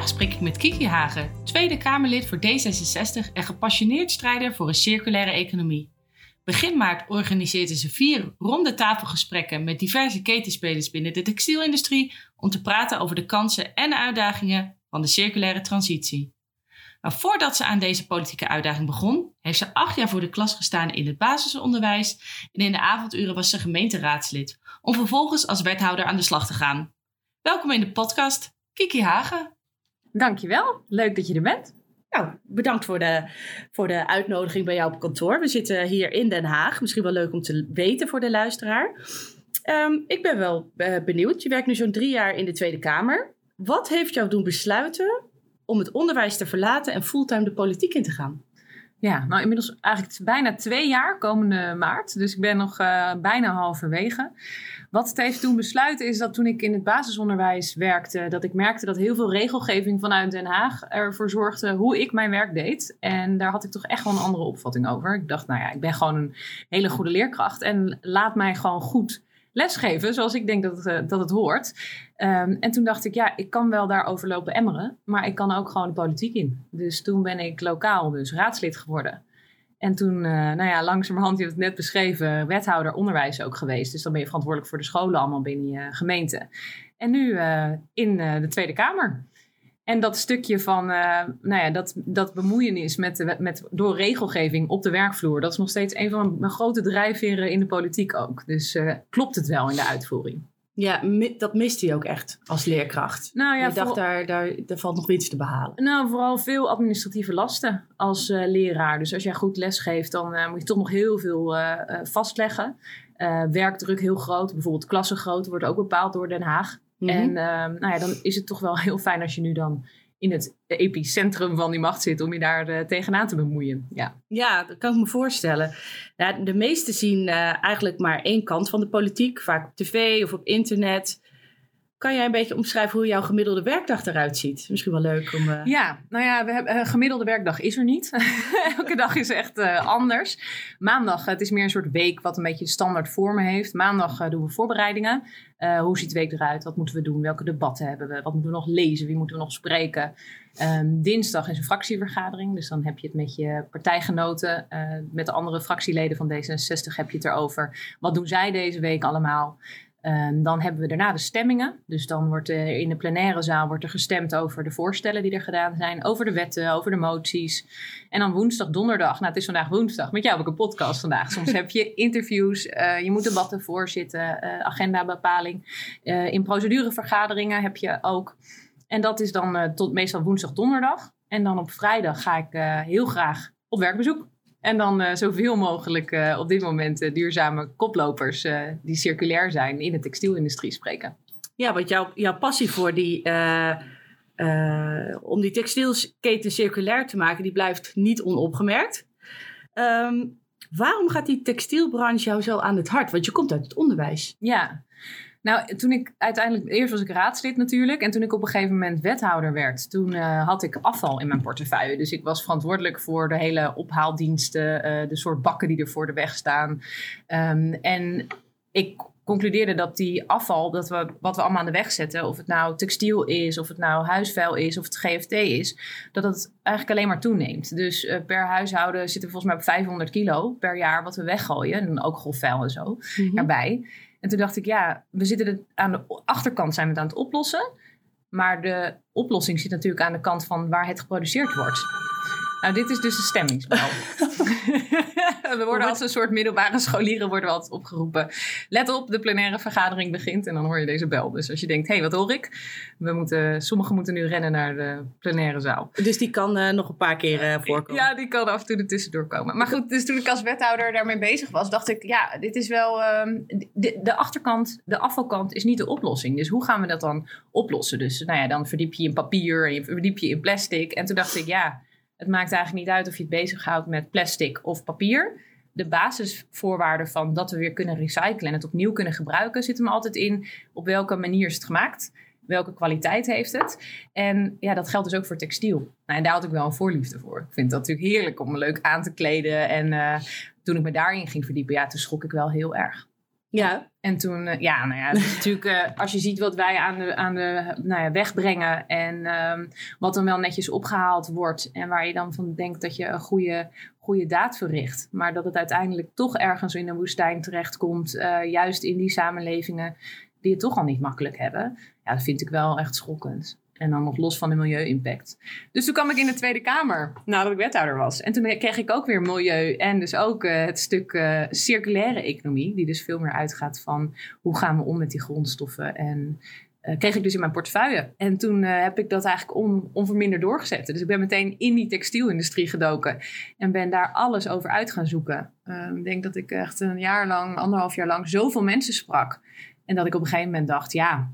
Vandaag spreek ik met Kiki Hagen, Tweede Kamerlid voor D66 en gepassioneerd strijder voor een circulaire economie. Begin maart organiseerde ze vier ronde tafelgesprekken met diverse ketenspelers binnen de textielindustrie om te praten over de kansen en uitdagingen van de circulaire transitie. Maar voordat ze aan deze politieke uitdaging begon, heeft ze acht jaar voor de klas gestaan in het basisonderwijs en in de avonduren was ze gemeenteraadslid, om vervolgens als wethouder aan de slag te gaan. Welkom in de podcast, Kiki Hagen. Dankjewel, leuk dat je er bent. Nou, bedankt voor de, voor de uitnodiging bij jou op kantoor. We zitten hier in Den Haag. Misschien wel leuk om te weten voor de luisteraar. Ehm, ik ben wel uh, benieuwd. Je werkt nu zo'n drie jaar in de Tweede Kamer. Wat heeft jou doen besluiten om het onderwijs te verlaten en fulltime de politiek in te gaan? Ja, nou inmiddels eigenlijk bijna twee jaar, komende maart. Dus ik ben nog uh, bijna halverwege. Wat het heeft toen besluiten is dat toen ik in het basisonderwijs werkte, dat ik merkte dat heel veel regelgeving vanuit Den Haag ervoor zorgde hoe ik mijn werk deed. En daar had ik toch echt wel een andere opvatting over. Ik dacht, nou ja, ik ben gewoon een hele goede leerkracht en laat mij gewoon goed lesgeven zoals ik denk dat het, uh, dat het hoort. Um, en toen dacht ik, ja, ik kan wel daarover lopen emmeren, maar ik kan ook gewoon de politiek in. Dus toen ben ik lokaal dus raadslid geworden. En toen, uh, nou ja, langzamerhand, je hebt het net beschreven, wethouder onderwijs ook geweest. Dus dan ben je verantwoordelijk voor de scholen allemaal binnen je gemeente. En nu uh, in de Tweede Kamer. En dat stukje van, nou ja, dat, dat bemoeienis met, de, met, door regelgeving op de werkvloer, dat is nog steeds een van mijn grote drijfveren in de politiek ook. Dus klopt het wel in de uitvoering. Ja, dat mist hij ook echt als leerkracht. Nou ja, je dacht, daar, daar, daar valt nog iets te behalen. Nou, vooral veel administratieve lasten als uh, leraar. Dus als jij goed lesgeeft, dan uh, moet je toch nog heel veel uh, vastleggen. werkdruk heel groot. Bijvoorbeeld klassengrootte wordt ook bepaald door Den Haag. Mm -hmm. En nou ja, dan is het toch wel heel fijn als je nu dan in het epicentrum van die macht zit om je daar uh, tegenaan te bemoeien. Ja. ja, dat kan ik me voorstellen. De meesten zien uh, eigenlijk maar één kant van de politiek, vaak op tv of op internet. Kan jij een beetje omschrijven hoe jouw gemiddelde werkdag eruit ziet? Misschien wel leuk om. Uh... Ja, nou ja, we hebben, gemiddelde werkdag is er niet. Elke dag is echt anders. Maandag, het is meer een soort week wat een beetje standaard vormen heeft. Maandag doen we voorbereidingen. Hoe ziet de week eruit? Wat moeten we doen? Welke debatten hebben we? Wat moeten we nog lezen? Wie moeten we nog spreken? Um, dinsdag is een fractievergadering. Dus dan heb je het met je partijgenoten. Met de andere fractieleden van D66 heb je het erover. Wat doen zij deze week allemaal? Um, dan hebben we daarna de stemmingen. Dus dan wordt er in de plenaire zaal wordt er gestemd over de voorstellen die er gedaan zijn. Over de wetten, over de moties. En dan woensdag, donderdag. Nou, het is vandaag woensdag. Met jou heb ik een podcast vandaag. Soms heb je interviews. Uh, je moet debatten voorzitten. Uh, agendabepaling. Uh, in procedurevergaderingen heb je ook. En dat is dan tot meestal woensdag, donderdag. En dan op vrijdag ga ik heel graag op werkbezoek. En dan uh, zoveel mogelijk uh, op dit moment uh, duurzame koplopers die circulair zijn in de textielindustrie spreken. Ja, want jouw, jouw passie voor die, om die textielketen circulair te maken, die blijft niet onopgemerkt. Um, waarom gaat die textielbranche jou zo aan het hart? Want je komt uit het onderwijs. Ja, nou, toen ik uiteindelijk, eerst was ik raadslid natuurlijk. En toen ik op een gegeven moment wethouder werd, toen uh, had ik afval in mijn portefeuille. Dus ik was verantwoordelijk voor de hele ophaaldiensten, uh, de soort bakken die er voor de weg staan. Um, en ik concludeerde dat die afval, dat we, wat we allemaal aan de weg zetten, of het nou textiel is, of het nou huisvuil is, of het GFT is, dat het eigenlijk alleen maar toeneemt. Dus uh, per huishouden zitten we volgens mij op 500 kilo per jaar wat we weggooien. En ook grofvuil en zo mm -hmm. erbij. En toen dacht ik, ja, we zitten aan de achterkant zijn we het aan het oplossen. Maar de oplossing zit natuurlijk aan de kant van waar het geproduceerd wordt. Nou, dit is dus de stemmingsbel. we worden als een soort middelbare scholieren worden we altijd opgeroepen. Let op, de plenaire vergadering begint en dan hoor je deze bel. Dus als je denkt, hé, hey, wat hoor ik? We moeten, sommigen moeten nu rennen naar de plenaire zaal. Dus die kan uh, nog een paar keer uh, voorkomen? Ja, die kan af en toe er tussendoor komen. Maar goed, dus toen ik als wethouder daarmee bezig was, dacht ik, ja, dit is wel... Um, de, de achterkant, de afvalkant is niet de oplossing. Dus hoe gaan we dat dan oplossen? Dus nou ja, dan verdiep je in papier en je verdiep je in plastic. En toen dacht ik, ja het maakt eigenlijk niet uit of je het bezighoudt met plastic of papier. De basisvoorwaarden van dat we weer kunnen recyclen en het opnieuw kunnen gebruiken, zit hem altijd in op welke manier is het gemaakt. Welke kwaliteit heeft het? En ja, dat geldt dus ook voor textiel. Nou, en daar had ik wel een voorliefde voor. Ik vind dat natuurlijk heerlijk om me leuk aan te kleden. En uh, toen ik me daarin ging verdiepen, ja, toen schrok ik wel heel erg. Ja. En toen, uh, ja, nou ja, natuurlijk, uh, als je ziet wat wij aan de, aan de nou ja, weg brengen en um, wat dan wel netjes opgehaald wordt en waar je dan van denkt dat je een goede, goede daad verricht, maar dat het uiteindelijk toch ergens in een woestijn terechtkomt, uh, juist in die samenlevingen die het toch al niet makkelijk hebben, ja, dat vind ik wel echt schokkend. En dan nog los van de milieu-impact. Dus toen kwam ik in de Tweede Kamer nadat ik wethouder was. En toen kreeg ik ook weer milieu en dus ook uh, het stuk uh, circulaire economie. Die dus veel meer uitgaat van hoe gaan we om met die grondstoffen. En uh, kreeg ik dus in mijn portefeuille. En toen heb ik dat eigenlijk on, onverminderd doorgezet. Dus ik ben meteen in die textielindustrie gedoken. En ben daar alles over uit gaan zoeken. ik denk dat ik echt een jaar lang, anderhalf jaar lang, zoveel mensen sprak. En dat ik op een gegeven moment dacht, ja,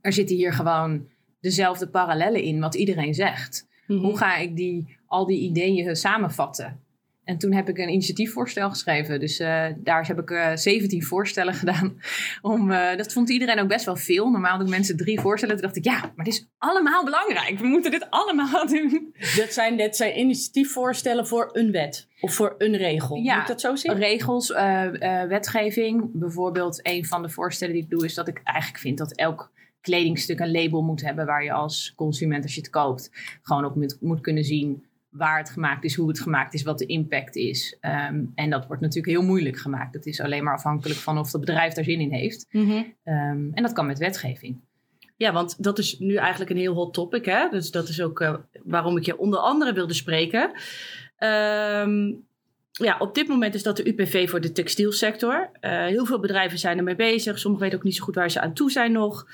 er zitten hier gewoon dezelfde parallellen in wat iedereen zegt. Mm -hmm. Hoe ga ik die, al die ideeën samenvatten? En toen heb ik een initiatiefvoorstel geschreven. Dus uh, daar heb ik uh, 17 voorstellen gedaan. Om, uh, dat vond iedereen ook best wel veel. Normaal doen mensen drie voorstellen. Toen dacht ik, ja, maar dit is allemaal belangrijk. We moeten dit allemaal doen. Dat zijn, dat zijn initiatiefvoorstellen voor een wet. Of voor een regel. Ja, Moet ik dat zo zien? regels, wetgeving. Bijvoorbeeld een van de voorstellen die ik doe... is dat ik eigenlijk vind dat elk kledingstuk een label moet hebben waar je als consument, als je het koopt, gewoon op moet, moet kunnen zien waar het gemaakt is, hoe het gemaakt is, wat de impact is. Um, en dat wordt natuurlijk heel moeilijk gemaakt. Dat is alleen maar afhankelijk van of het bedrijf daar zin in heeft. Mhm. Mm -hmm. um, en dat kan met wetgeving. Ja, want dat is nu eigenlijk een heel hot topic. Hè? Dus dat is ook uh, waarom ik je onder andere wilde spreken. Um, ja, op dit moment is dat de UPV voor de textielsector. Uh, heel veel bedrijven zijn ermee bezig. Sommigen weten ook niet zo goed waar ze aan toe zijn nog.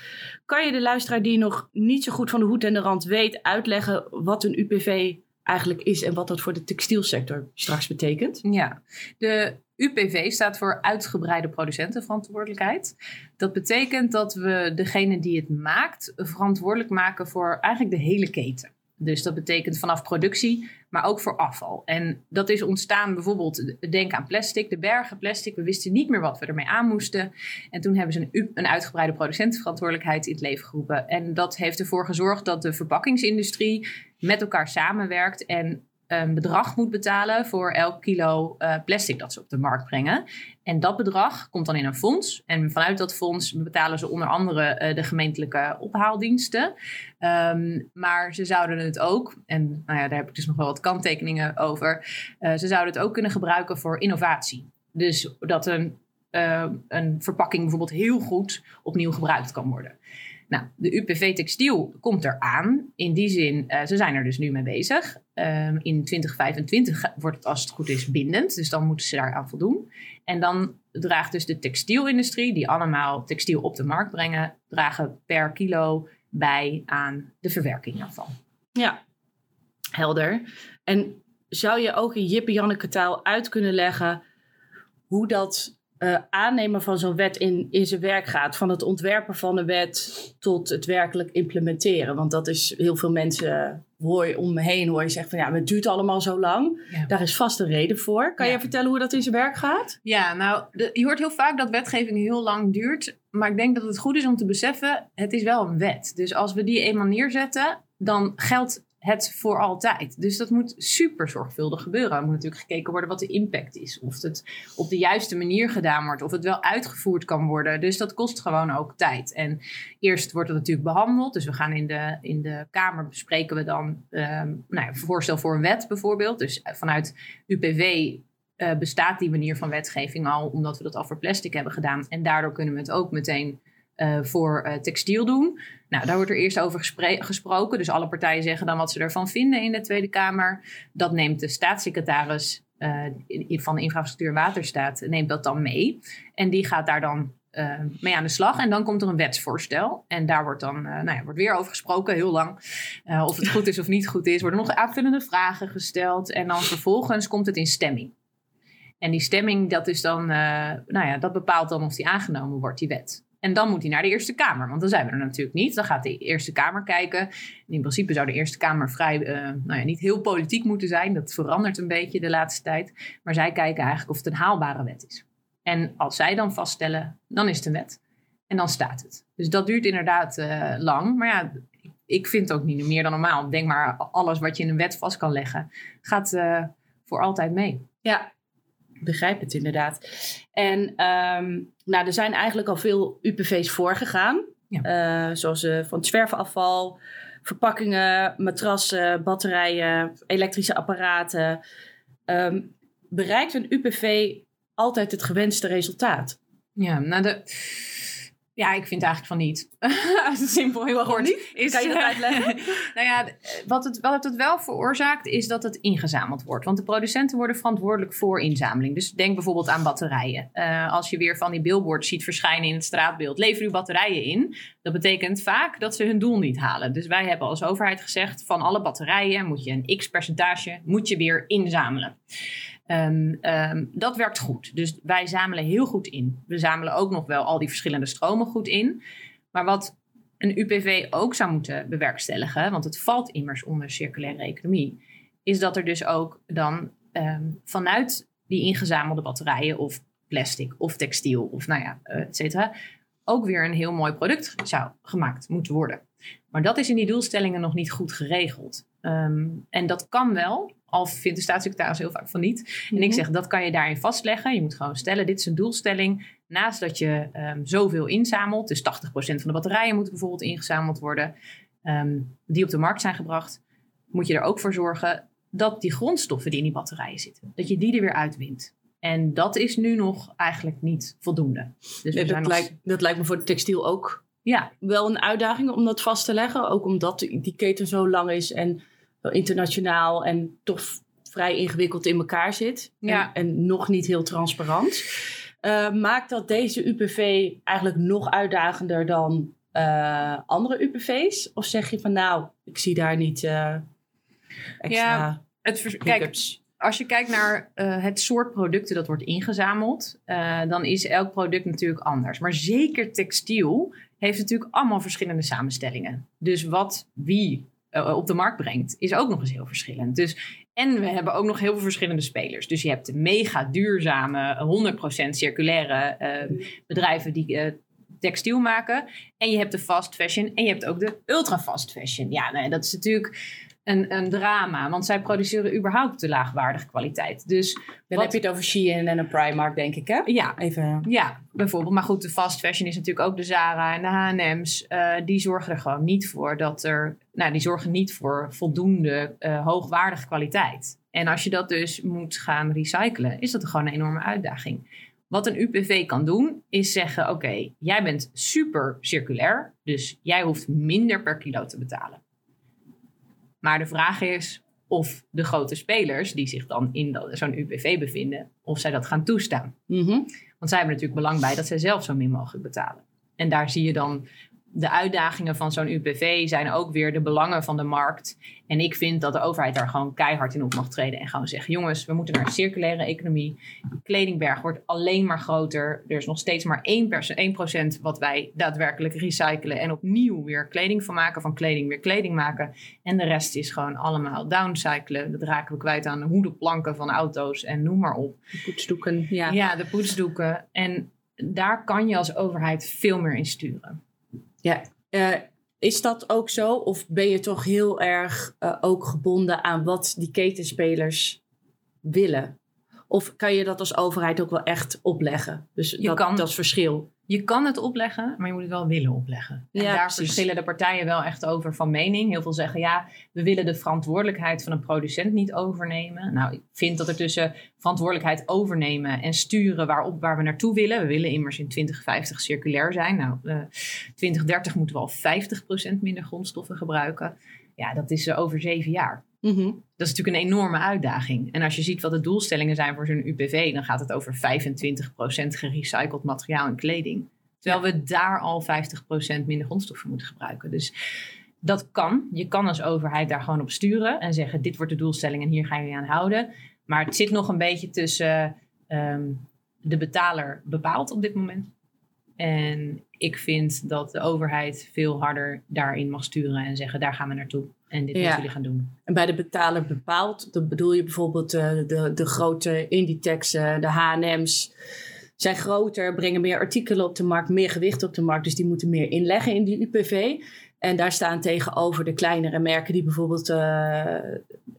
Kan je de luisteraar die nog niet zo goed van de hoed en de rand weet... uitleggen wat een UPV eigenlijk is... en wat dat voor de textielsector straks betekent? Ja, de UPV staat voor uitgebreide producentenverantwoordelijkheid. Dat betekent dat we degene die het maakt... verantwoordelijk maken voor eigenlijk de hele keten. Dus dat betekent vanaf productie, maar ook voor afval. En dat is ontstaan bijvoorbeeld, denk aan plastic, de bergen plastic. We wisten niet meer wat we ermee aan moesten. En toen hebben ze een, een uitgebreide producentenverantwoordelijkheid in het leven geroepen. En dat heeft ervoor gezorgd dat de verpakkingsindustrie met elkaar samenwerkt en een bedrag moet betalen voor elk kilo uh, plastic dat ze op de markt brengen. En dat bedrag komt dan in een fonds. En vanuit dat fonds betalen ze onder andere uh, de gemeentelijke ophaaldiensten. Um, maar ze zouden het ook, en nou ja, daar heb ik dus nog wel wat kanttekeningen over. Uh, ze zouden het ook kunnen gebruiken voor innovatie. Dus dat een, een verpakking bijvoorbeeld heel goed opnieuw gebruikt kan worden. Nou, de UPV Textiel komt eraan. In die zin, ze zijn er dus nu mee bezig. Um, in 2025 wordt het, als het goed is, bindend. Dus dan moeten ze daaraan voldoen. En dan draagt dus de textielindustrie, die allemaal textiel op de markt brengen, dragen per kilo bij aan de verwerking ervan. Ja, helder. En zou je ook in Jippe Janneke taal uit kunnen leggen hoe dat uh, aannemen van zo'n wet in, in zijn werk gaat. Van het ontwerpen van een wet tot het werkelijk implementeren. Want dat is heel veel mensen, hoor je om me heen, hoor je zeggen van ja, maar het duurt allemaal zo lang. Ja. Daar is vast een reden voor. Kan ja. je vertellen hoe dat in zijn werk gaat? Ja, nou, de, je hoort heel vaak dat wetgeving heel lang duurt. Maar ik denk dat het goed is om te beseffen, het is wel een wet. Dus als we die eenmaal neerzetten, dan geldt het voor altijd. Dus dat moet super zorgvuldig gebeuren. Er moet natuurlijk gekeken worden wat de impact is. Of het op de juiste manier gedaan wordt. Of het wel uitgevoerd kan worden. Dus dat kost gewoon ook tijd. En eerst wordt het natuurlijk behandeld. Dus we gaan in de, in de Kamer bespreken we dan um, nou ja, een voorstel voor een wet bijvoorbeeld. Dus vanuit UPW uh, bestaat die manier van wetgeving al. Omdat we dat al voor plastic hebben gedaan. En daardoor kunnen we het ook meteen eh, voor eh, textiel doen. Nou, daar wordt er eerst over gesproken. Dus alle partijen zeggen dan wat ze ervan vinden in de Tweede Kamer. Dat neemt de staatssecretaris eh, van Infrastructuur en Waterstaat neemt dat dan mee. En die gaat daar dan mee aan de slag. En dan komt er een wetsvoorstel. En daar wordt dan nou ja, wordt weer over gesproken, heel lang. Of het goed is of niet goed is. Worden nog aanvullende vragen gesteld. En dan vervolgens komt het in stemming. En die stemming, dat is dan, nou ja, dat bepaalt dan of die aangenomen wordt, die wet. En dan moet die naar de Eerste Kamer, want dan zijn we er natuurlijk niet. Dan gaat de Eerste Kamer kijken. En in principe zou de Eerste Kamer vrij, eh, nou ja, niet heel politiek moeten zijn. Dat verandert een beetje de laatste tijd. Maar zij kijken eigenlijk of het een haalbare wet is. En als zij dan vaststellen, dan is het een wet. En dan staat het. Dus dat duurt inderdaad eh, lang. Maar ja, ik vind het ook niet meer dan normaal. Denk maar, alles wat je in een wet vast kan leggen, gaat eh, voor altijd mee. Ja, begrijp het inderdaad. En ehm, nou, er zijn eigenlijk al veel UPV's voorgegaan. Eh, zoals eh, van zwerfafval, verpakkingen, matrassen, batterijen, elektrische apparaten. Ehm, bereikt een UPV altijd het gewenste resultaat? Ja, nou de... Ja, ik vind eigenlijk van niet. Simpel, heel kort. niet? Is, Kan je dat uitleggen? nou ja, wat het, wat het wel veroorzaakt is dat het ingezameld wordt. Want de producenten worden verantwoordelijk voor inzameling. Dus denk bijvoorbeeld aan batterijen. Eh, als je weer van die billboards ziet verschijnen in het straatbeeld, lever uw batterijen in. Dat betekent vaak dat ze hun doel niet halen. Dus wij hebben als overheid gezegd, van alle batterijen moet je een x percentage moet je weer inzamelen. Ehm, dat werkt goed. Dus wij zamelen heel goed in. We zamelen ook nog wel al die verschillende stromen goed in. Maar wat een UPV ook zou moeten bewerkstelligen, want het valt immers onder circulaire economie, is dat er dus ook dan ehm, vanuit die ingezamelde batterijen of plastic of textiel of nou ja, eh, et cetera, ook weer een heel mooi product zou gemaakt moeten worden. Maar dat is in die doelstellingen nog niet goed geregeld. Ehm, en dat kan wel, al vindt de staatssecretaris heel vaak van niet. En ik zeg, dat kan je daarin vastleggen. Je moet gewoon stellen, dit is een doelstelling. Naast dat je ehm, zoveel inzamelt, dus 80% van de batterijen moeten bijvoorbeeld ingezameld worden, ehm, die op de markt zijn gebracht, moet je er ook voor zorgen dat die grondstoffen die in die batterijen zitten, dat je die er weer uitwint. En dat is nu nog eigenlijk niet voldoende. Dus we dat, zijn nog- lijkt, dat lijkt me voor de textiel ook ja, wel een uitdaging om dat vast te leggen. Ook omdat die die keten zo lang is en wel internationaal en toch vrij ingewikkeld in elkaar zit. Ja. En, en nog niet heel transparant. Eh, maakt dat deze UPV eigenlijk nog uitdagender dan eh, andere UPV's? Of zeg je van nou, ik zie daar niet eh, extra Ja, het vers- kijk, als je kijkt naar het soort producten dat wordt ingezameld, dan is elk product natuurlijk anders. Maar zeker textiel heeft natuurlijk allemaal verschillende samenstellingen. Dus wat wie eh, op de markt brengt, is ook nog eens heel verschillend. Dus, en we hebben ook nog heel veel verschillende spelers. Dus je hebt de mega duurzame, 100% circulaire eh, bedrijven die eh, textiel maken. En je hebt de fast fashion en je hebt ook de ultra fast fashion. Ja, nee, dat is natuurlijk een, een drama, want zij produceren überhaupt te laagwaardige kwaliteit. Dus Dan wat- heb je het over Shein en een Primark, denk ik, hè? ja, Even... ja, bijvoorbeeld. Maar goed, de fast fashion is natuurlijk ook de Zara en de H&M's. die zorgen er gewoon niet voor dat er... Nou, die zorgen niet voor voldoende eh, hoogwaardige kwaliteit. En als je dat dus moet gaan recyclen, is dat gewoon een enorme uitdaging. Wat een UPV kan doen, is zeggen... Oké, jij bent super circulair, dus jij hoeft minder per kilo te betalen. Maar de vraag is of de grote spelers die zich dan in zo'n UPV bevinden, of zij dat gaan toestaan. Mhm. Want zij hebben natuurlijk belang bij dat zij zelf zo min mogelijk betalen. En daar zie je dan de uitdagingen van zo'n UPV zijn ook weer de belangen van de markt. En ik vind dat de overheid daar gewoon keihard in op mag treden. En gewoon zeggen, jongens, we moeten naar een circulaire economie. De kledingberg wordt alleen maar groter. Er is nog steeds maar 1%, 1% wat wij daadwerkelijk recyclen. En opnieuw weer kleding van maken, van kleding weer kleding maken. En de rest is gewoon allemaal downcyclen. Dat raken we kwijt aan de hoedenplanken van auto's en noem maar op. Poetsdoeken, ja. Ja, de poetsdoeken. En daar kan je als overheid veel meer in sturen. Ja, eh, is dat ook zo? Of ben je toch heel erg eh, ook gebonden aan wat die ketenspelers willen? Of kan je dat als overheid ook wel echt opleggen? Dus dat, kan- dat is verschil. Je kan het opleggen, maar je moet het wel willen opleggen. En Ja, daar precies. verschillen de partijen wel echt over van mening. Heel veel zeggen, ja, we willen de verantwoordelijkheid van een producent niet overnemen. Nou, ik vind dat er tussen verantwoordelijkheid overnemen en sturen waarop, waar we naartoe willen. We willen immers in 2050 circulair zijn. Nou, eh 2030 moeten we al 50% minder grondstoffen gebruiken. Ja, dat is eh, over zeven jaar. Mhm. Dat is natuurlijk een enorme uitdaging. En als je ziet wat de doelstellingen zijn voor zo'n UPV, dan gaat het over 25% gerecycled materiaal en kleding. Terwijl we daar al 50% minder grondstoffen moeten gebruiken. Dus dat kan. Je kan als overheid daar gewoon op sturen en zeggen: dit wordt de doelstelling en hier gaan jullie aan houden. Maar het zit nog een beetje tussen ehm, de betaler bepaalt op dit moment. En ik vind dat de overheid veel harder daarin mag sturen en zeggen: daar gaan we naartoe. En dit Ja. moeten jullie gaan doen. En bij de betaler bepaald, dan bedoel je bijvoorbeeld eh, de, de grote Inditex, eh, de H&M's zijn groter, brengen meer artikelen op de markt, meer gewicht op de markt. Dus die moeten meer inleggen in die UPV. En daar staan tegenover de kleinere merken die bijvoorbeeld, eh,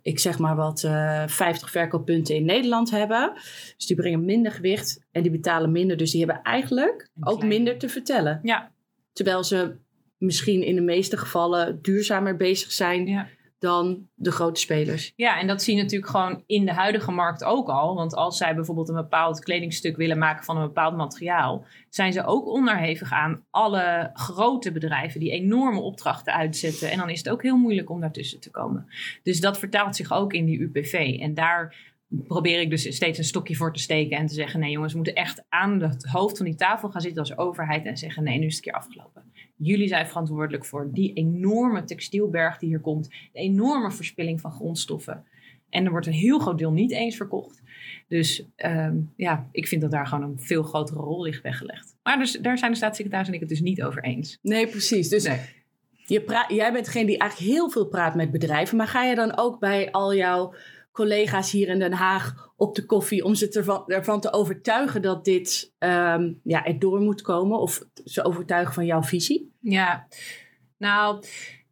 ik zeg maar wat, eh 50 verkooppunten in Nederland hebben. Dus die brengen minder gewicht en die betalen minder. Dus die hebben eigenlijk ook minder te vertellen. Ja. Terwijl ze misschien in de meeste gevallen duurzamer bezig zijn Ja. dan de grote spelers. Ja, en dat zie je natuurlijk gewoon in de huidige markt ook al. Want als zij bijvoorbeeld een bepaald kledingstuk willen maken van een bepaald materiaal, zijn ze ook onderhevig aan alle grote bedrijven die enorme opdrachten uitzetten. En dan is het ook heel moeilijk om daartussen te komen. Dus dat vertaalt zich ook in die UPV. En daar probeer ik dus steeds een stokje voor te steken en te zeggen: nee, jongens, we moeten echt aan het hoofd van die tafel gaan zitten als overheid en zeggen: nee, nu is het een keer afgelopen. Jullie zijn verantwoordelijk voor die enorme textielberg die hier komt, de enorme verspilling van grondstoffen. En er wordt een heel groot deel niet eens verkocht. Dus ehm, ja, ik vind dat daar gewoon een veel grotere rol ligt weggelegd. Maar dus, daar zijn de staatssecretaris en ik het dus niet over eens. Nee, precies. Dus Nee. je praat, jij bent degene die eigenlijk heel veel praat met bedrijven. Maar ga je dan ook bij al jouw collega's hier in Den Haag op de koffie om ze ervan, ervan te overtuigen dat dit ehm ja, erdoor moet komen? Of ze overtuigen van jouw visie? Ja, nou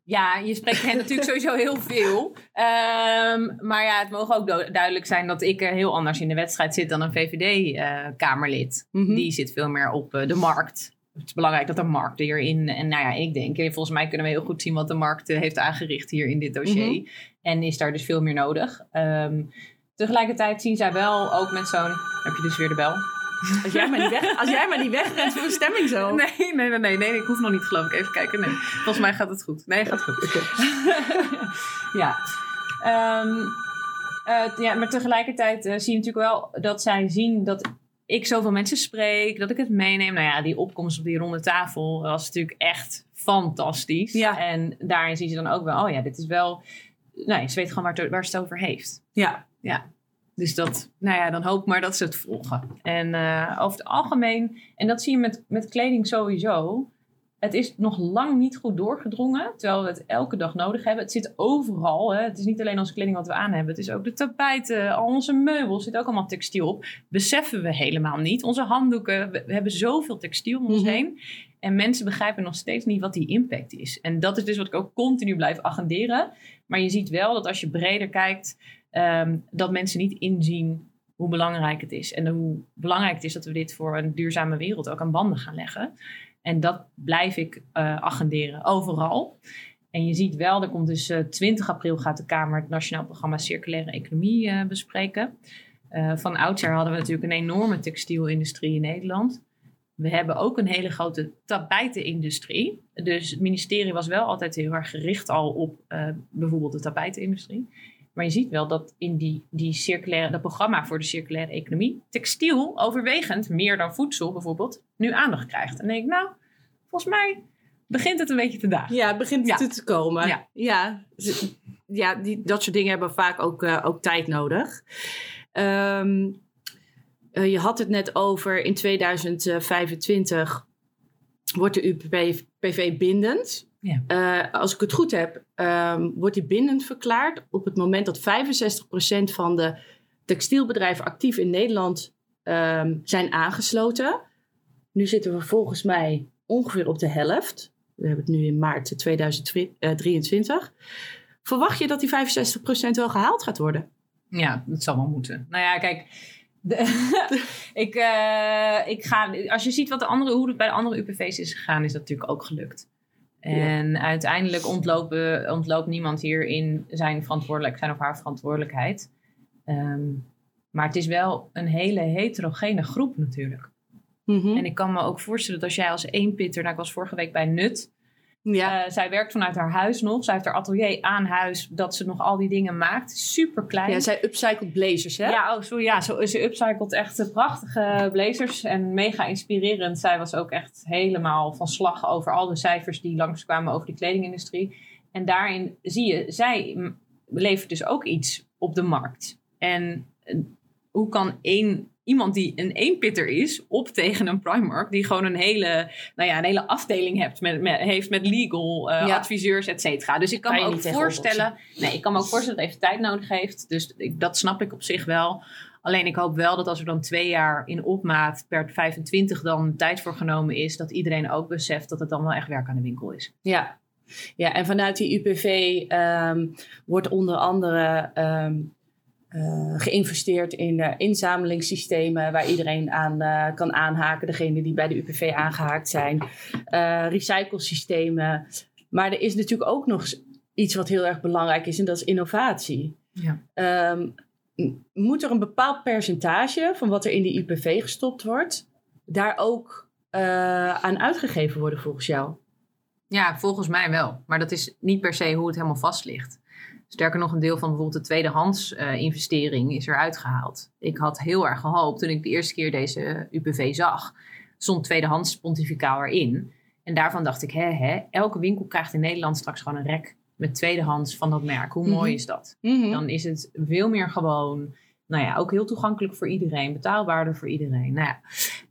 ja, je spreekt hen natuurlijk sowieso heel veel. Ehm, maar ja, het mogen ook du- duidelijk zijn dat ik er heel anders in de wedstrijd zit dan een VVD-Kamerlid. Mhm. Die zit veel meer op eh, de markt. Het is belangrijk dat de markt hierin. En nou ja, ik denk, eh, volgens mij kunnen we heel goed zien wat de markt eh, heeft aangericht hier in dit dossier. Mhm. En is daar dus veel meer nodig. Ehm, tegelijkertijd zien zij wel ook met zo'n. Heb je dus weer de bel? Als jij maar niet, weg, als jij maar niet wegrent voor een stemming zo. Nee, nee, nee, nee, nee, ik hoef nog niet geloof ik. Even kijken. Nee, volgens mij gaat het goed. Nee, gaat goed. ja. Ehm, eh, ja, maar tegelijkertijd eh, zie je natuurlijk wel dat zij zien dat ik zoveel mensen spreek, dat ik het meeneem. Nou ja, die opkomst op die ronde tafel was natuurlijk echt fantastisch. Ja. En daarin zien ze dan ook wel, oh ja, dit is wel... Nee, ze weet gewoon waar het, waar ze het over heeft. Ja. Dus dat, nou ja, dan hoop ik maar dat ze het volgen. En eh, over het algemeen, en dat zie je met, met kleding sowieso. Het is nog lang niet goed doorgedrongen, terwijl we het elke dag nodig hebben. Het zit overal. Hè. Het is niet alleen onze kleding wat we aan hebben. Het is ook de tapijten, al onze meubels, zit ook allemaal textiel op. Beseffen we helemaal niet. Onze handdoeken, we, we hebben zoveel textiel om ons Mhm. heen. En mensen begrijpen nog steeds niet wat die impact is. En dat is dus wat ik ook continu blijf agenderen. Maar je ziet wel dat als je breder kijkt, ehm, dat mensen niet inzien hoe belangrijk het is. En hoe belangrijk het is dat we dit voor een duurzame wereld ook aan banden gaan leggen. En dat blijf ik eh, agenderen overal. En je ziet wel, er komt dus eh, 20 april gaat de Kamer het Nationaal Programma Circulaire Economie eh, bespreken. Van oudsher hadden we natuurlijk een enorme textielindustrie in Nederland. We hebben ook een hele grote tapijtenindustrie. Dus het ministerie was wel altijd heel erg gericht al op bijvoorbeeld de tapijtenindustrie. Maar je ziet wel dat in die, die circulaire, dat programma voor de circulaire economie, textiel overwegend meer dan voedsel bijvoorbeeld, nu aandacht krijgt. En dan denk ik, nou, volgens mij begint het een beetje te dagen. Ja, het begint Ja. te, komen. Ja. ja die, dat soort dingen hebben vaak ook, eh, ook tijd nodig. Ehm, eh, je had het net over in 2025 wordt de UPV bindend. Ja. Eh, als ik het goed heb, ehm, wordt die bindend verklaard op het moment dat 65% van de textielbedrijven actief in Nederland ehm, zijn aangesloten. Nu zitten we volgens mij ongeveer op de helft. We hebben het nu in maart 2023. Verwacht je dat die 65% wel gehaald gaat worden? Ja, dat zal wel moeten. Nou ja, kijk, ik, uh, ik ga, als je ziet wat de andere, hoe het bij de andere UPV's is gegaan, is dat natuurlijk ook gelukt. En uiteindelijk ontlopen, ontloopt niemand hierin zijn, verantwoordelijk, zijn of haar verantwoordelijkheid. Um, maar het is wel een hele heterogene groep natuurlijk. Mm En ik kan me ook voorstellen dat als jij als eenpitter, nou ik was vorige week bij Nut, ja. Uh, zij werkt vanuit haar huis nog. Zij heeft haar atelier aan huis dat ze nog al die dingen maakt. Super klein. Ja, zij upcycled blazers, hè? Ja, oh, sorry, ja zo, ze upcycled echt prachtige blazers. En mega inspirerend. Zij was ook echt helemaal van slag over al de cijfers die langskwamen over de kledingindustrie. En daarin zie je, zij levert dus ook iets op de markt. En eh, hoe kan één iemand die een eenpitter is op tegen een Primark, die gewoon een hele, nou ja, een hele afdeling hebt met, met heeft met legal uh, adviseurs, et cetera. Dus ik kan, me ook voorstellen, nee, ik kan me ook voorstellen dat het even tijd nodig heeft. Dus dat snap ik op zich wel. Alleen ik hoop wel dat als er dan twee jaar in opmaat per 25 dan tijd voor genomen is, dat iedereen ook beseft dat het dan wel echt werk aan de winkel is. Ja, ja en vanuit die UPV ehm, wordt onder andere um, uh, geïnvesteerd in uh, inzamelingssystemen waar iedereen aan uh, kan aanhaken, degene die bij de UPV aangehaakt zijn, recyclesystemen. Maar er is natuurlijk ook nog iets wat heel erg belangrijk is en dat is innovatie. Ja. Um, moet er een bepaald percentage van wat er in die UPV gestopt wordt, daar ook aan uitgegeven worden volgens jou? Ja, volgens mij wel. Maar dat is niet per se hoe het helemaal vast ligt. Sterker nog, een deel van bijvoorbeeld de tweedehands uh, investering is eruit gehaald. Ik had heel erg gehoopt toen ik de eerste keer deze UPV zag, stond tweedehands pontificaal erin. En daarvan dacht ik, hè, hè, elke winkel krijgt in Nederland straks gewoon een rek met tweedehands van dat merk. Hoe mooi mhm. is dat? Mhm. Dan is het veel meer gewoon, nou ja, ook heel toegankelijk voor iedereen, betaalbaarder voor iedereen. Nou ja,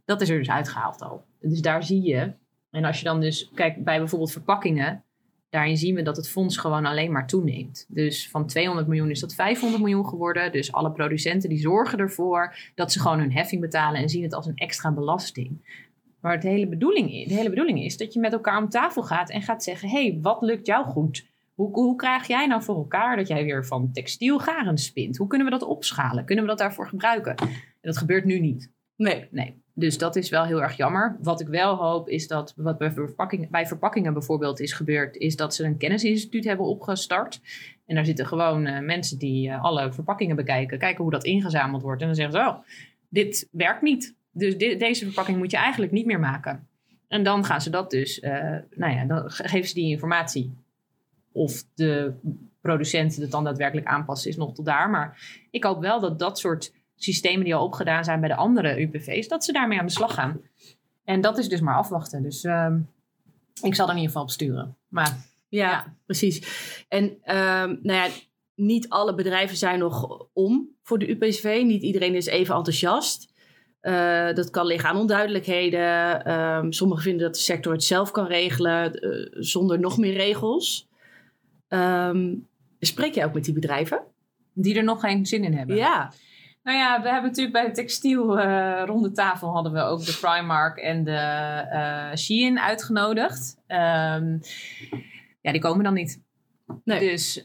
dat is er dus uitgehaald al. Dus daar zie je. En als je dan dus kijkt bij bijvoorbeeld verpakkingen, daarin zien we dat het fonds gewoon alleen maar toeneemt. Dus van 200 miljoen is dat 500 miljoen geworden. Dus alle producenten die zorgen ervoor dat ze gewoon hun heffing betalen en zien het als een extra belasting. Maar het hele bedoeling, de hele bedoeling is dat je met elkaar om tafel gaat en gaat zeggen: hé, hey, wat lukt jou goed? Hoe, hoe krijg jij nou voor elkaar dat jij weer van textiel garen spint? Hoe kunnen we dat opschalen? Kunnen we dat daarvoor gebruiken? En dat gebeurt nu niet. Nee, nee. Dus dat is wel heel erg jammer. Wat ik wel hoop is dat wat bij, bij verpakkingen bijvoorbeeld is gebeurd, is dat ze een kennisinstituut hebben opgestart. En daar zitten gewoon uh, mensen die uh, alle verpakkingen bekijken, kijken hoe dat ingezameld wordt. En dan zeggen ze, oh, dit werkt niet. Dus deze verpakking moet je eigenlijk niet meer maken. En dan gaan ze dat dus, uh, nou ja, dan geven ze die informatie. Of de producenten het dan daadwerkelijk aanpassen is nog tot daar. Maar ik hoop wel dat dat soort systemen die al opgedaan zijn bij de andere UPV's, dat ze daarmee aan de slag gaan. En dat is dus maar afwachten. Dus uh, ik zal er in ieder geval op sturen. Maar, ja, precies. En um, nou ja, niet alle bedrijven zijn nog om voor de UPV. Niet iedereen is even enthousiast. Uh, dat kan liggen aan onduidelijkheden. Um, sommigen vinden dat de sector het zelf kan regelen uh, zonder nog meer regels. Um, spreek jij ook met die bedrijven? Die er nog geen zin in hebben. Ja. Nou ja, we hebben natuurlijk bij de textiel uh, ronde tafel hadden we ook de Primark en de uh, Shein uitgenodigd. Um, ja, die komen dan niet. Nee. Dus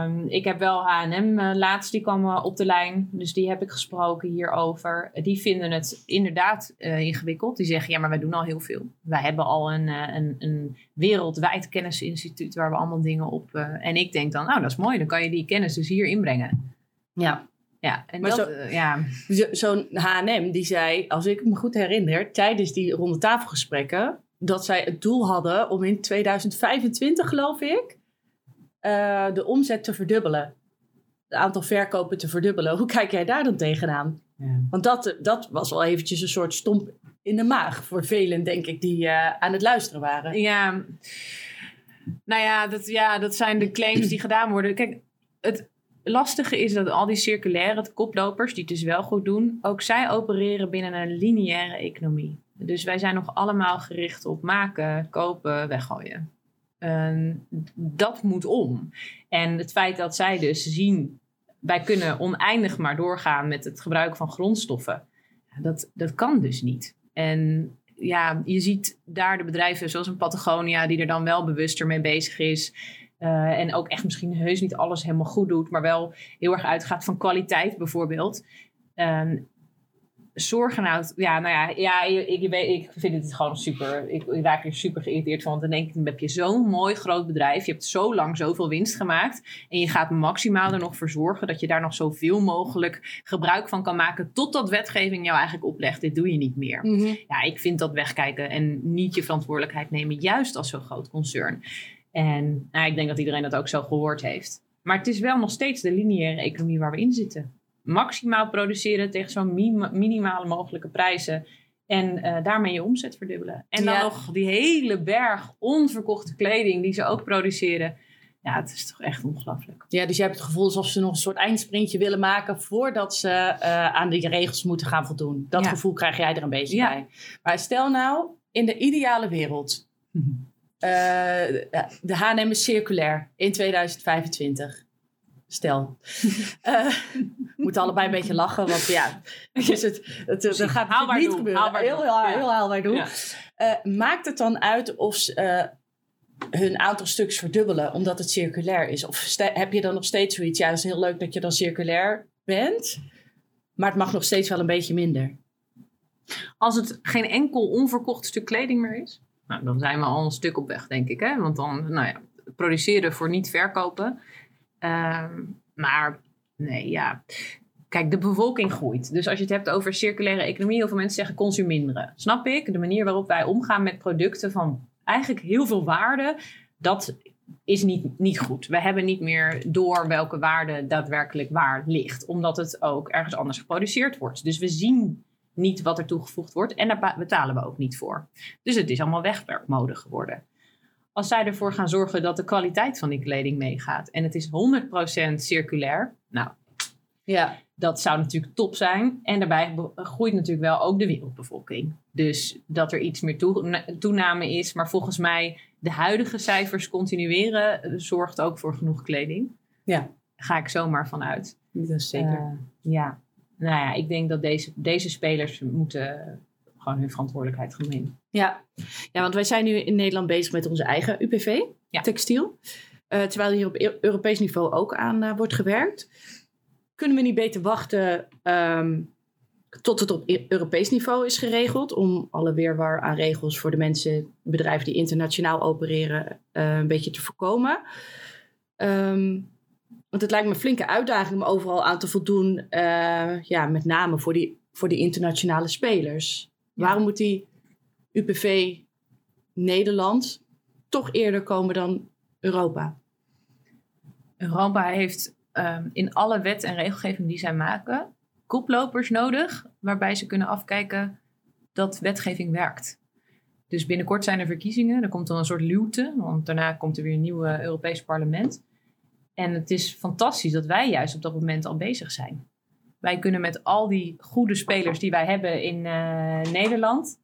um, ik heb wel H&M uh, laatst, die kwam op de lijn. Dus die heb ik gesproken hierover. Die vinden het inderdaad ingewikkeld. Die zeggen, ja, maar wij doen al heel veel. Wij hebben al een, een, een wereldwijd kennisinstituut waar we allemaal dingen op... en ik denk dan, nou, dat is mooi. Dan kan je die kennis dus hier inbrengen. Ja. Ja, en maar dat, zo, ja. Zo'n H&M die zei, als ik me goed herinner, tijdens die ronde tafelgesprekken, dat zij het doel hadden om in 2025, geloof ik, uh, de omzet te verdubbelen. Het aantal verkopen te verdubbelen. Hoe kijk jij daar dan tegenaan? Ja. Want dat, dat was wel eventjes een soort stomp in de maag voor velen, denk ik, die uh, aan het luisteren waren. Ja, nou ja dat, ja, dat zijn de claims die gedaan worden. Kijk, het, lastige is dat al die circulaire koplopers, die het dus wel goed doen, ook zij opereren binnen een lineaire economie. Dus wij zijn nog allemaal gericht op maken, kopen, weggooien. dat moet om. En het feit dat zij dus zien, wij kunnen oneindig maar doorgaan met het gebruik van grondstoffen, dat, dat kan dus niet. En ja, je ziet daar de bedrijven zoals een Patagonia, die er dan wel bewuster mee bezig is. Uh, en ook echt misschien heus niet alles helemaal goed doet, maar wel heel erg uitgaat van kwaliteit bijvoorbeeld. Uh, zorgen nou, ja, nou ja, ja ik, ik, ik vind het gewoon super. Ik, ik raak er super geïrriteerd van. Want dan denk ik, dan heb je zo'n mooi groot bedrijf. Je hebt zo lang zoveel winst gemaakt. En je gaat maximaal er nog voor zorgen dat je daar nog zoveel mogelijk gebruik van kan maken. Totdat wetgeving jou eigenlijk oplegt. Dit doe je niet meer. Ja, ik vind dat wegkijken en niet je verantwoordelijkheid nemen, juist als zo'n groot concern. En nou, ik denk dat iedereen dat ook zo gehoord heeft. Maar het is wel nog steeds de lineaire economie waar we in zitten maximaal produceren tegen zo'n minimale mogelijke prijzen. En uh, daarmee je omzet verdubbelen. En dan nog die hele berg onverkochte kleding die ze ook produceren. Ja, het is toch echt ongelooflijk. Ja, dus je hebt het gevoel alsof ze nog een soort eindsprintje willen maken voordat ze uh, aan die regels moeten gaan voldoen. Dat gevoel krijg jij er een beetje ja. bij. Maar stel nou, in de ideale wereld, uh, de H&M is circulair in 2025 stel. uh, we moeten allebei een beetje lachen, want ja, dus het, het, het gaat haalbaar niet doen, gebeuren. Haalbaar heel, heel, heel, heel haalbaar doen. Ja. Uh, maakt het dan uit of ze uh, hun aantal stuks verdubbelen omdat het circulair is? Of heb je dan nog steeds zoiets? Ja, dat is heel leuk dat je dan circulair bent, maar het mag nog steeds wel een beetje minder. Als het geen enkel onverkocht stuk kleding meer is, nou, dan zijn we al een stuk op weg, denk ik. Hè? Want dan, nou ja, produceren voor niet verkopen Ehm, maar nee, ja. Kijk, de bevolking groeit. Dus als je het hebt over circulaire economie, heel veel mensen zeggen consuminderen. Snap ik? De manier waarop wij omgaan met producten van eigenlijk heel veel waarde, dat is niet, niet goed. We hebben niet meer door welke waarde daadwerkelijk waar ligt, omdat het ook ergens anders geproduceerd wordt. Dus we zien niet wat er toegevoegd wordt en daar betalen we ook niet voor. Dus het is allemaal wegwerkmode geworden als zij ervoor gaan zorgen dat de kwaliteit van die kleding meegaat. En het is 100% circulair. Nou, ja. dat zou natuurlijk top zijn. En daarbij groeit natuurlijk wel ook de wereldbevolking. Dus dat er iets meer toename is. Maar volgens mij de huidige cijfers continueren eh, zorgt ook voor genoeg kleding. Ja. Ga ik zomaar vanuit. Dat is zeker. Uh, ja. Nou ja, ik denk dat deze, deze spelers moeten gewoon hun verantwoordelijkheid gaan nemen. Ja. ja, want wij zijn nu in Nederland bezig met onze eigen UPV, textiel. Uh, terwijl hier op e-, Europees niveau ook aan uh, wordt gewerkt. Kunnen we niet beter wachten um, tot het op e-, Europees niveau is geregeld? Om alle weerwar aan regels voor de mensen, bedrijven die internationaal opereren, uh, een beetje te voorkomen. Um, want het lijkt me een flinke uitdaging om overal aan te voldoen. ja, met name voor die, voor die internationale spelers. Waarom moet die UPV Nederland toch eerder komen dan Europa? Europa heeft um, in alle wet en regelgeving die zij maken, koplopers nodig, waarbij ze kunnen afkijken dat wetgeving werkt. Dus binnenkort zijn er verkiezingen, er komt dan een soort luwte, want daarna komt er weer een nieuw Europees parlement. En het is fantastisch dat wij juist op dat moment al bezig zijn. Wij kunnen met al die goede spelers die wij hebben in uh, Nederland.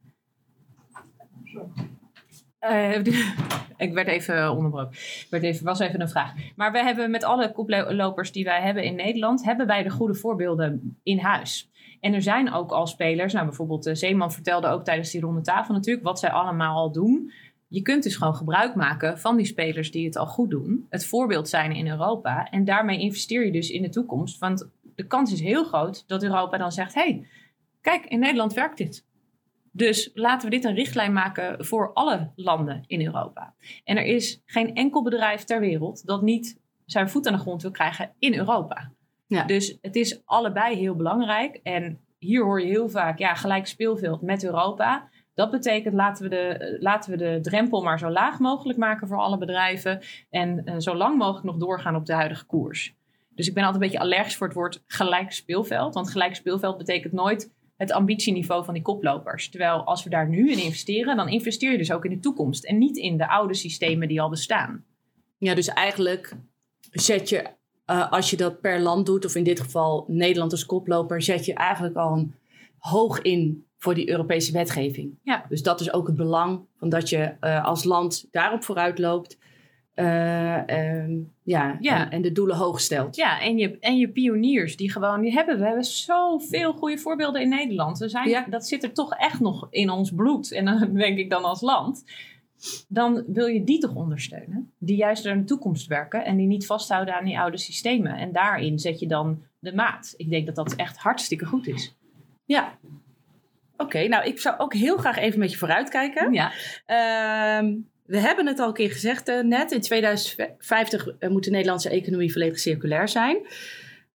Uh, ik werd even onderbroken. Werd even, was even een vraag. Maar we hebben met alle koplopers die wij hebben in Nederland, hebben wij de goede voorbeelden in huis. En er zijn ook al spelers, nou bijvoorbeeld de Zeeman vertelde ook tijdens die ronde tafel natuurlijk, wat zij allemaal al doen. Je kunt dus gewoon gebruik maken van die spelers die het al goed doen. Het voorbeeld zijn in Europa. En daarmee investeer je dus in de toekomst. Want de kans is heel groot dat Europa dan zegt: hey, kijk, in Nederland werkt dit. Dus laten we dit een richtlijn maken voor alle landen in Europa. En er is geen enkel bedrijf ter wereld dat niet zijn voet aan de grond wil krijgen in Europa. Ja. Dus het is allebei heel belangrijk. En hier hoor je heel vaak, ja, gelijk speelveld met Europa. Dat betekent laten we, de, laten we de drempel maar zo laag mogelijk maken voor alle bedrijven. En uh, zo lang mogelijk nog doorgaan op de huidige koers. Dus ik ben altijd een beetje allergisch voor het woord gelijk speelveld. Want gelijk speelveld betekent nooit het ambitieniveau van die koplopers. Terwijl als we daar nu in investeren, dan investeer je dus ook in de toekomst. En niet in de oude systemen die al bestaan. Ja, dus eigenlijk zet je, uh, als je dat per land doet, of in dit geval Nederland als koploper, zet je eigenlijk al een hoog in voor die Europese wetgeving. Ja. Dus dat is ook het belang van dat je uh, als land daarop vooruit loopt. Uh, ja, ja. En, en, de doelen hoog stelt. Ja, en je, en je pioniers die gewoon, die hebben we. hebben zoveel goede voorbeelden in Nederland. We zijn, ja. Dat zit er toch echt nog in ons bloed. En dan denk ik dan als land. Dan wil je die toch ondersteunen. Die juist naar de toekomst werken. En die niet vasthouden aan die oude systemen. En daarin zet je dan de maat. Ik denk dat dat echt hartstikke goed is. Ja, Oké, nou ik zou ook heel graag even met je vooruitkijken. Ja. Ehm, we hebben het al een keer gezegd eh, net. In 2050 eh, moet de Nederlandse economie volledig circulair zijn.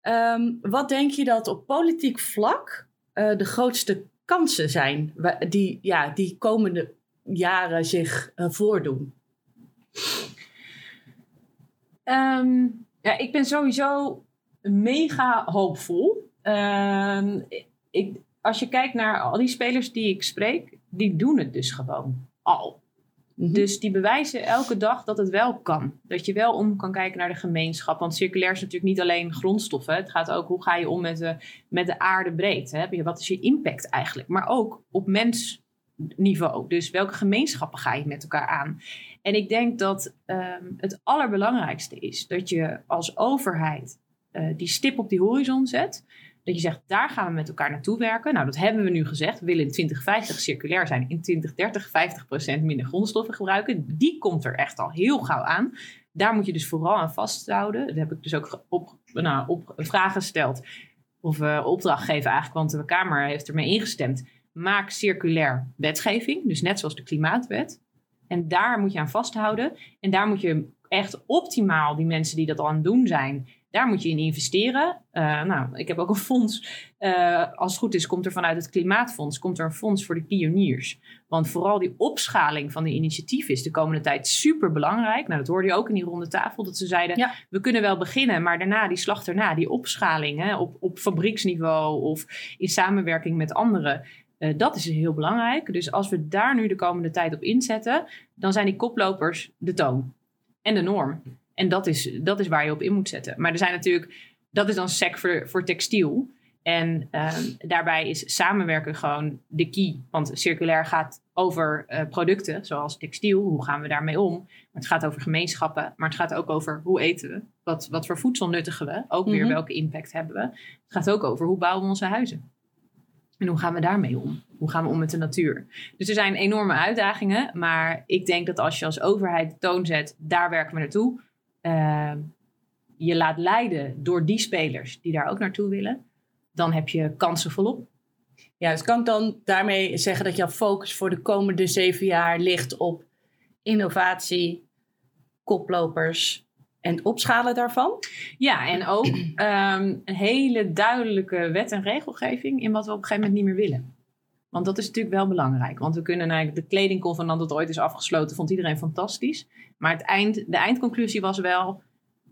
Ehm, wat denk je dat op politiek vlak eh, de grootste kansen zijn die, ja, die komende jaren zich voordoen? Ehm, ja, ik ben sowieso mega hoopvol. Ik, als je kijkt naar al die spelers die ik spreek, die doen het dus gewoon al. Mhm. Dus die bewijzen elke dag dat het wel kan. Dat je wel om kan kijken naar de gemeenschap. Want circulair is natuurlijk niet alleen grondstoffen. Het gaat ook hoe ga je om met de, met de aarde breed. Hè? Wat is je impact eigenlijk? Maar ook op mensniveau. Dus welke gemeenschappen ga je met elkaar aan? En ik denk dat ehm, het allerbelangrijkste is dat je als overheid eh, die stip op die horizon zet. Dat je zegt, daar gaan we met elkaar naartoe werken. Nou, dat hebben we nu gezegd. We willen in 2050 circulair zijn. In 2030 50% minder grondstoffen gebruiken. Die komt er echt al heel gauw aan. Daar moet je dus vooral aan vasthouden. Dat heb ik dus ook op, nou, op vragen gesteld. Of eh, opdracht gegeven eigenlijk, want de Kamer heeft ermee ingestemd. Maak circulair wetgeving. Dus net zoals de klimaatwet. En daar moet je aan vasthouden. En daar moet je echt optimaal die mensen die dat al aan het doen zijn, daar moet je in investeren. Eh, nou, ik heb ook een fonds. eh, als het goed is, komt er vanuit het Klimaatfonds komt er een fonds voor de pioniers. Want vooral die opschaling van de initiatieven is de komende tijd super belangrijk. Nou, dat hoorde je ook in die ronde tafel. Dat ze zeiden, Ja. we kunnen wel beginnen, maar daarna, die slag erna, die opschaling hè, op, op fabrieksniveau of in samenwerking met anderen. eh, dat is heel belangrijk. Dus als we daar nu de komende tijd op inzetten, dan zijn die koplopers de toon en de norm. En dat is, dat is waar je op in moet zetten. Maar er zijn natuurlijk, dat is dan sec voor, voor textiel. En ehm, daarbij is samenwerken gewoon de key. Want circulair gaat over eh, producten, zoals textiel. Hoe gaan we daarmee om? Maar het gaat over gemeenschappen. Maar het gaat ook over hoe eten we? Wat, wat voor voedsel nuttigen we? Ook weer Mhm. welke impact hebben we? Het gaat ook over hoe bouwen we onze huizen? En hoe gaan we daarmee om? Hoe gaan we om met de natuur? Dus er zijn enorme uitdagingen. Maar ik denk dat als je als overheid de toon zet, daar werken we naartoe. Eh, je laat leiden door die spelers die daar ook naartoe willen. Dan heb je kansen volop. Ja, dus kan ik dan daarmee zeggen dat jouw focus voor de komende zeven jaar ligt op innovatie, koplopers en het opschalen daarvan? Ja, en ook ehm, een hele duidelijke wet en regelgeving in wat we op een gegeven moment niet meer willen. Want dat is natuurlijk wel belangrijk. Want we kunnen eigenlijk de kledingconvenant dat ooit is afgesloten, vond iedereen fantastisch. Maar het eind, de eindconclusie was wel,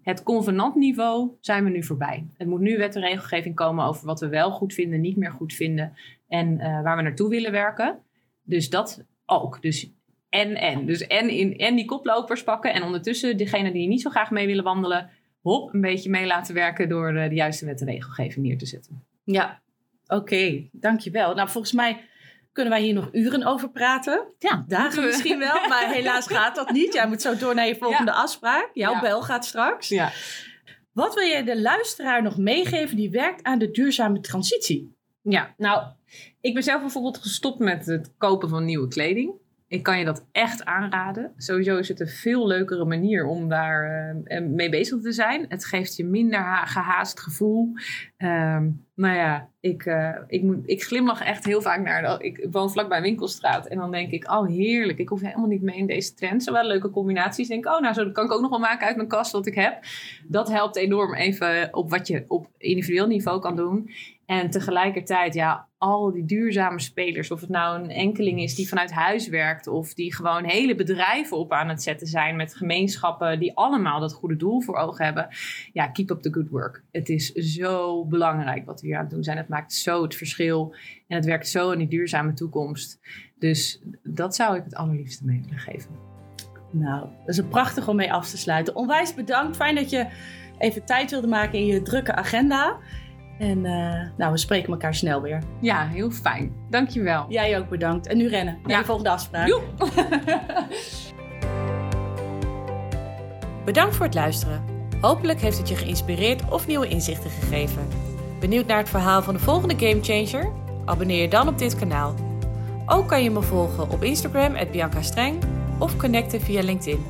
het convenantniveau zijn we nu voorbij. Het moet nu wet en regelgeving komen over wat we wel goed vinden, niet meer goed vinden. En eh, waar we naartoe willen werken. Dus dat ook. Dus en, en. Dus en, in, en die koplopers pakken. En ondertussen degene die niet zo graag mee willen wandelen, hop, een beetje mee laten werken door eh, de juiste wet en regelgeving neer te zetten. Ja, oké, dankjewel. Nou, volgens mij kunnen wij hier nog uren over praten. Ja, Dagen misschien wel, maar helaas gaat dat niet. Jij moet zo door naar je volgende afspraak. Jouw Ja. bel gaat straks. Ja. Wat wil je de luisteraar nog meegeven die werkt aan de duurzame transitie? Ja, nou, ik ben zelf bijvoorbeeld gestopt met het kopen van nieuwe kleding. Ik kan je dat echt aanraden. Sowieso is het een veel leukere manier om daar eh, mee bezig te zijn. Het geeft je minder ha- gehaast gevoel. Ehm, nou ja, ik, eh, ik, moet, ik glimlach echt heel vaak naar... Ik woon vlakbij winkelstraat. En dan denk ik, oh heerlijk. Ik hoef helemaal niet mee in deze trend. Zo wel leuke combinaties. Denk oh nou, zo kan ik ook nog wel maken uit mijn kast wat ik heb. Dat helpt enorm even op wat je op individueel niveau kan doen. En tegelijkertijd, ja, al die duurzame spelers, of het nou een enkeling is die vanuit huis werkt, of die gewoon hele bedrijven op aan het zetten zijn met gemeenschappen die allemaal dat goede doel voor ogen hebben. Ja, keep up the good work. Het is zo belangrijk wat we hier aan het doen zijn. Het maakt zo het verschil en het werkt zo in die duurzame toekomst. Dus dat zou ik het allerliefste mee willen geven. Nou, dat is een prachtig om mee af te sluiten. Onwijs bedankt. Fijn dat je even tijd wilde maken in je drukke agenda. En eh, nou, we spreken elkaar snel weer. Ja, heel fijn. Dankjewel. Jij ook bedankt. En nu rennen naar Ja. de volgende afspraak. Joep. Bedankt voor het luisteren. Hopelijk heeft het je geïnspireerd of nieuwe inzichten gegeven. Benieuwd naar het verhaal van de volgende Gamechanger? Abonneer je dan op dit kanaal. Ook kan je me volgen op Instagram, Bianca Streng, of connecten via LinkedIn.